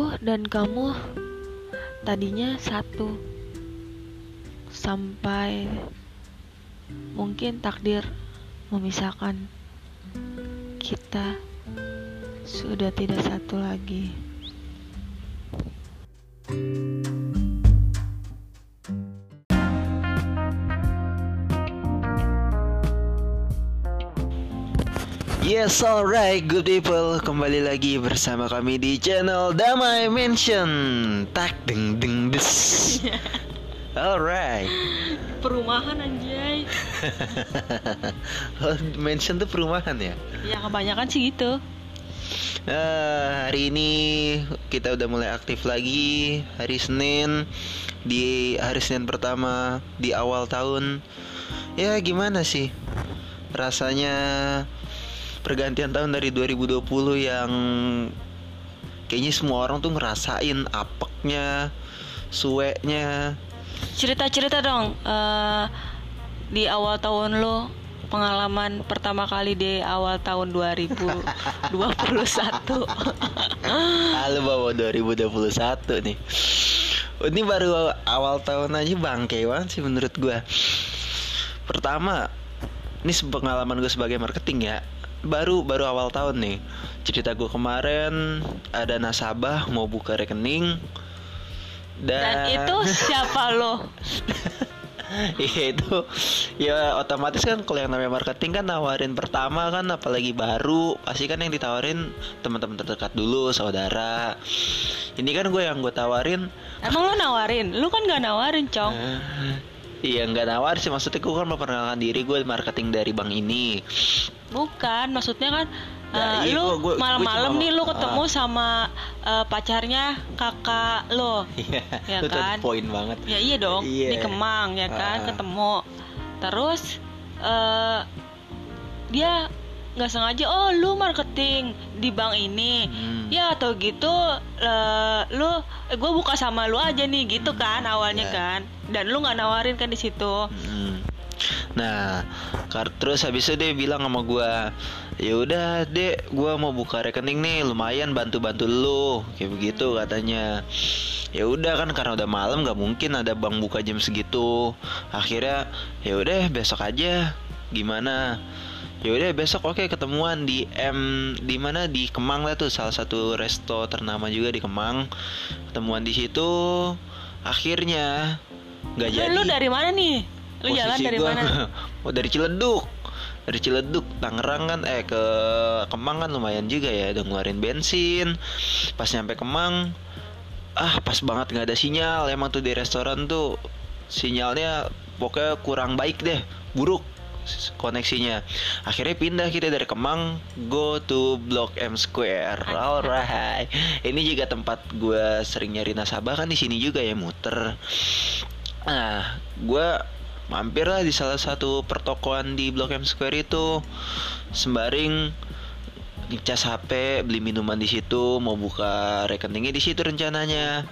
Aku dan kamu tadinya satu sampai mungkin takdir memisahkan kita sudah tidak satu lagi. Yes, alright, good people. Kembali lagi bersama kami di channel Damai Mention. Tak deng deng des. Alright. Perumahan anjay. Oh, Mention tuh perumahan ya. Ya kebanyakan sih gitu. Eh, hari ini kita udah mulai aktif lagi hari Senin di hari Senin pertama di awal tahun. Ya gimana sih rasanya pergantian tahun dari 2020 yang kayaknya semua orang tuh ngerasain apeknya, sueknya. Cerita-cerita dong eh, di awal tahun lo pengalaman pertama kali di awal tahun 2021. Halo bawa 2021 nih. Ini baru awal tahun aja bangke banget sih menurut gua. Pertama, ini pengalaman gue sebagai marketing ya. Baru baru awal tahun nih. Cerita gue kemarin ada nasabah mau buka rekening Dan itu siapa lo? Iya itu ya otomatis kan kalau yang namanya marketing kan nawarin pertama kan apalagi baru pasti kan yang ditawarin teman-teman terdekat dulu saudara ini kan gue yang gue tawarin Emang lo nawarin? Lu kan gak nawarin, Cong. iya nggak nawar sih maksudnya gue kan memperkenalkan diri gue marketing dari bank ini Bukan, maksudnya kan Ya, eh, iya, lu gua- gua- gua malam-malam nih lu ketemu ah. sama eh, pacarnya kakak lo. Iya Ya kan? poin banget Ya iya dong, di Iya. Kemang ya kan, Ah. ketemu. Terus eh dia nggak sengaja, oh lu marketing di bank ini. Hmm. Ya atau gitu, eh, lu, eh, gue buka sama lu aja nih, gitu kan awalnya Ya. kan. Dan lu nggak nawarin kan di situ. Hmm. Nah, terus habis itu dia bilang sama gua, ya udah dek, gua mau buka rekening nih, lumayan bantu-bantu lu, kayak begitu katanya. Ya udah kan karena udah malam nggak mungkin ada bank buka jam segitu. Akhirnya ya udah besok aja. Gimana? Ya udah besok oke ketemuan di M di mana di Kemang lah tuh salah satu resto ternama juga di Kemang. Ketemuan di situ. Akhirnya nggak jadi. lu dari mana nih? Lu jalan dari gua- mana? oh dari Ciledug. Dari Ciledug Tangerang kan. Eh ke Kemang kan lumayan juga ya. Udah ngeluarin bensin. Pas nyampe Kemang ah pas banget nggak ada sinyal. Emang tuh di restoran tuh sinyalnya pokoknya kurang baik deh. Buruk koneksinya. Akhirnya pindah kita dari Kemang go to Blok M Square. Alright. Ini juga tempat gue sering nyari nasabah kan di sini juga ya muter. Nah, gue mampir lah di salah satu pertokoan di Blok M Square itu. Sembari ngecas HP, beli minuman di situ, mau buka rekeningnya di situ rencananya.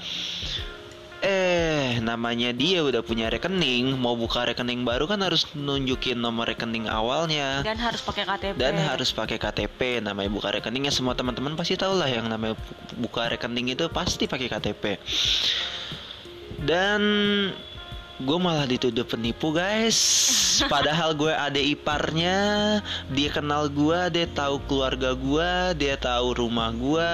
Eh, namanya dia udah punya rekening, mau buka rekening baru kan harus nunjukin nomor rekening awalnya. Dan harus pakai KTP. dan harus pakai KTP namanya buka rekeningnya semua teman-teman pasti tahu lah yang namanya bu- buka rekening itu pasti pakai KTP dan gue malah dituduh penipu guys. Padahal gue ada iparnya dia kenal gue dia tahu keluarga gue dia tahu rumah gue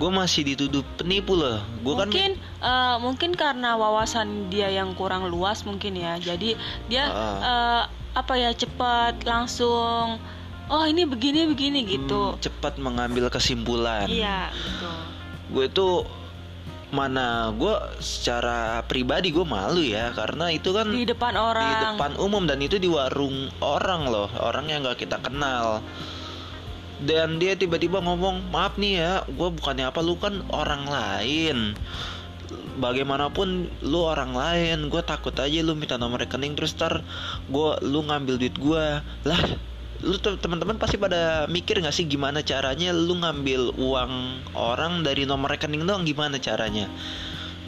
gue masih dituduh penipu loh. Gue kan mungkin eh, mungkin karena wawasan dia yang kurang luas mungkin ya. Jadi dia Ah. eh, apa ya cepat langsung oh ini begini begini gitu. Hmm, cepat mengambil kesimpulan. Iya gitu gue tuh mana gue secara pribadi gue malu ya karena itu kan di depan orang. di depan umum dan itu di warung orang loh orang yang nggak kita kenal. Dan dia tiba-tiba ngomong maaf nih ya gue bukannya apa lu kan orang lain. Bagaimanapun lu orang lain gue takut aja lu minta nomor rekening terus ntar gue lu ngambil duit gue lah lu te- teman-teman pasti pada mikir nggak sih gimana caranya lu ngambil uang orang dari nomor rekening doang? Gimana caranya?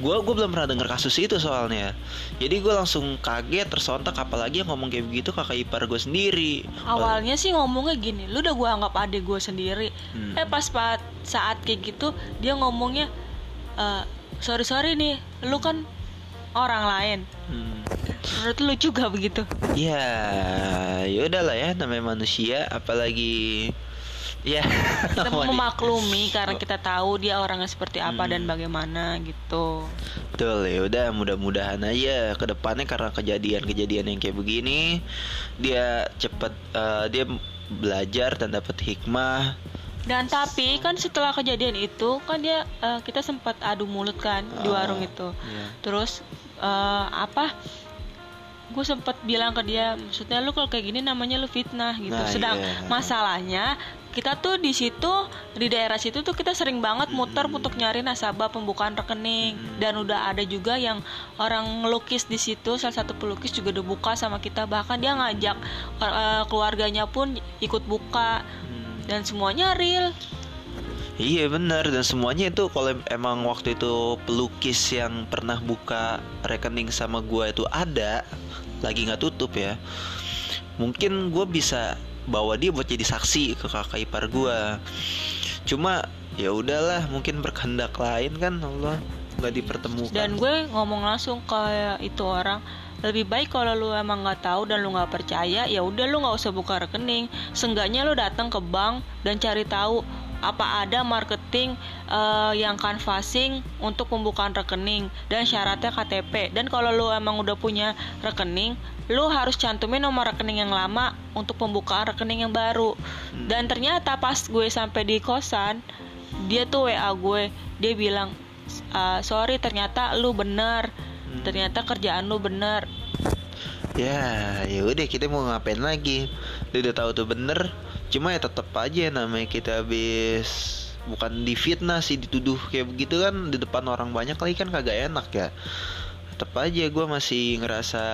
Gue gue belum pernah denger kasus itu soalnya. Jadi gue langsung kaget tersontak apalagi yang ngomong kayak begitu kakak ipar gue sendiri. Awalnya sih ngomongnya gini lu udah gue anggap adik gue sendiri. Hmm. eh pas pa- saat kayak gitu dia ngomongnya "Eh, sorry sorry nih lu kan orang lain Hmm. menurut lu juga begitu Ya, ya udahlah ya namanya manusia, apalagi ya kita memaklumi karena kita tahu dia orangnya seperti apa dan Hmm. bagaimana gitu Betul ya udah mudah-mudahan aja ke depannya karena kejadian-kejadian yang kayak begini dia cepet eh, dia belajar dan dapat hikmah. Dan tapi kan setelah kejadian itu kan dia eh, kita sempat adu mulut kan di Ah, warung itu iya. terus eh, apa gue sempat bilang ke dia maksudnya lu kalau kayak gini namanya lu fitnah gitu Nah, sedang iya. masalahnya kita tuh di situ di daerah situ tuh kita sering banget muter untuk nyari nasabah pembukaan rekening Hmm. dan udah ada juga yang orang ngelukis di situ salah satu pelukis juga udah buka sama kita bahkan dia ngajak eh, keluarganya pun ikut buka Hmm. Dan semuanya real. Iya benar. Dan semuanya itu kalau emang waktu itu pelukis yang pernah buka rekening sama gua itu ada lagi nggak tutup ya mungkin gue bisa bawa dia buat jadi saksi ke kakak ipar gua. Cuma ya udahlah mungkin berkehendak lain kan Allah nggak dipertemukan. Dan gue ngomong langsung ke itu orang lebih baik kalau lu emang nggak tahu dan lu nggak percaya ya udah lu nggak usah buka rekening. Seenggaknya lu datang ke bank dan cari tahu apa ada marketing eh, yang canvassing untuk pembukaan rekening dan syaratnya KTP dan kalau lu emang udah punya rekening lu harus cantumin nomor rekening yang lama untuk pembukaan rekening yang baru. Dan ternyata pas gue sampai di kosan dia tuh WA gue dia bilang "Ah, sorry ternyata lu bener ternyata kerjaan lu bener. Ya ya udah kita mau ngapain lagi? Dia udah tahu tuh bener. Cuma ya tetap aja namanya kita habis bukan difitnah sih dituduh kayak begitu kan di depan orang banyak lagi kan kagak enak ya. Tetap aja gue masih ngerasa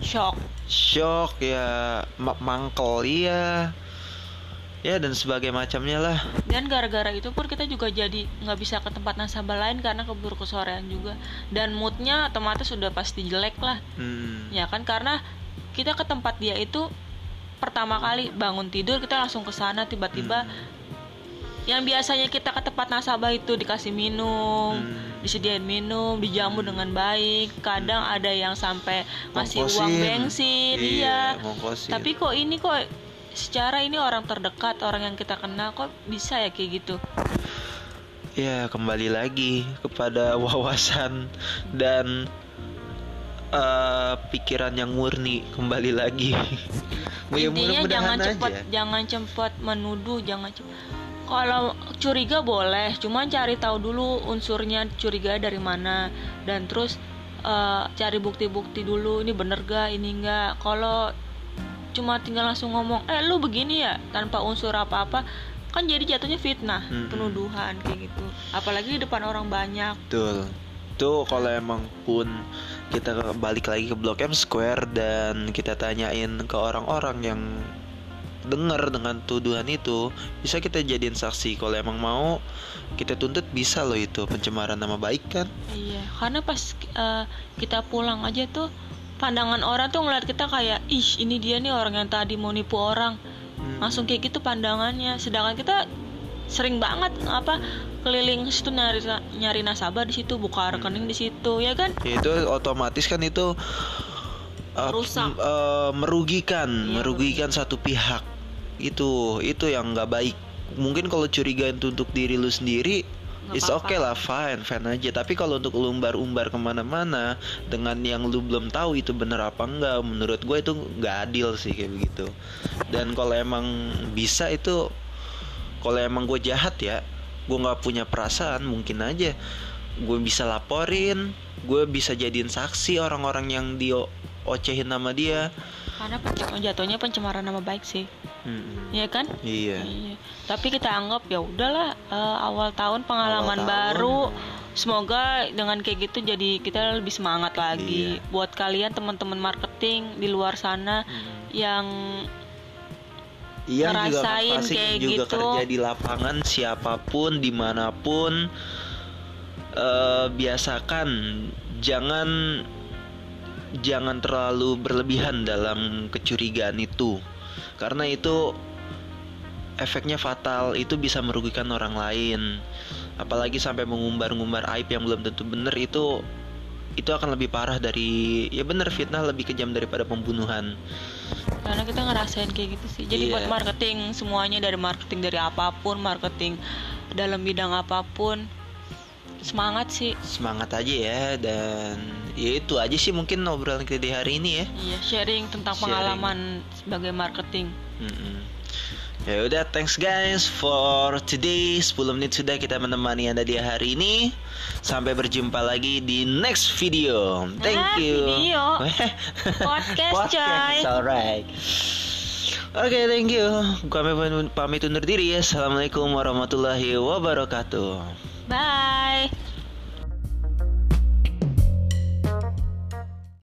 shock. shock ya ma- mangkel iya ya dan sebagai macamnya lah. Dan gara-gara itu pun kita juga jadi nggak bisa ke tempat nasabah lain karena keburu kesorean juga. Dan moodnya otomatis sudah pasti jelek lah. Hmm. ya kan karena kita ke tempat dia itu pertama kali bangun tidur kita langsung ke sana tiba-tiba yang biasanya kita ke tempat nasabah itu dikasih minum Hmm. disediain minum dijamu dengan baik. Kadang ada yang sampai ngasih uang bensin Iya, iya, tapi kok ini kok secara ini orang terdekat orang yang kita kenal kok bisa ya kayak gitu Ya kembali lagi kepada wawasan dan eh, pikiran yang murni kembali lagi. Ya, intinya jangan aja. cepat jangan cepat menuduh jangan cepat kalau curiga boleh cuman cari tahu dulu unsurnya curiga dari mana dan terus eh, cari bukti-bukti dulu ini bener gak ini enggak kalau cuma tinggal langsung ngomong eh lu begini ya tanpa unsur apa-apa kan jadi jatuhnya fitnah Mm-mm. penuduhan kayak gitu apalagi di depan orang banyak Betul. Tuh kalau emang pun kita balik lagi ke Blok M Square dan kita tanyain ke orang-orang yang dengar dengan tuduhan itu, bisa kita jadiin saksi. Kalau emang mau, kita tuntut bisa loh itu pencemaran nama baik kan? Iya, karena pas eh, kita pulang aja tuh pandangan orang tuh ngeliat kita kayak ih ini dia nih orang yang tadi mau nipu orang. Hmm. Langsung kayak gitu pandangannya. Sedangkan kita sering banget apa keliling situ nyari nyari nasabah di situ, buka rekening di situ, ya kan? Ya, itu otomatis kan itu uh, Merusak. m- uh, merugikan, Iya, merugikan satu pihak. Itu itu yang nggak baik. Mungkin kalau curiga itu untuk diri lu sendiri, It's apa-apa. okay lah, fine, fine aja. Tapi kalau untuk lu umbar-umbar ke mana-mana dengan yang lu belum tahu itu bener apa enggak, menurut gue itu nggak adil sih kayak begitu. Dan kalau emang bisa itu, kalau emang gue jahat ya, gue nggak punya perasaan, mungkin aja gue bisa laporin, gue bisa jadiin saksi orang-orang yang dia ocehin nama dia. Karena jatuhnya pencemaran nama baik sih, Mm-mm. ya kan? Iya. Iya. Tapi kita anggap ya udahlah eh, awal tahun pengalaman Awal tahun. baru. Semoga dengan kayak gitu jadi kita lebih semangat lagi. Iya. Buat kalian teman-teman marketing di luar sana yang Iya juga ngerasain pasti kayak juga gitu. kerja di lapangan siapa pun di mana pun eh, biasakan jangan jangan terlalu berlebihan dalam kecurigaan itu. Karena itu efeknya fatal itu bisa merugikan orang lain. Apalagi sampai mengumbar-ngumbar aib yang belum tentu benar itu itu akan lebih parah dari ya bener fitnah lebih kejam daripada pembunuhan. Karena kita ngerasain kayak gitu sih. Jadi Iya. buat marketing semuanya dari marketing dari apa pun marketing dalam bidang apa pun semangat sih semangat aja ya dan ya itu aja sih mungkin obrolan kita di hari ini ya iya sharing tentang Sharing. pengalaman sebagai marketing Mm-mm. Ya udah, thanks guys for today. 10 menit sudah kita menemani Anda di hari ini. Sampai berjumpa lagi di next video. Thank Ah, you. video. Podcast, coy. alright. Oke, thank you. Kami pamit undur diri ya. Assalamualaikum warahmatullahi wabarakatuh. bye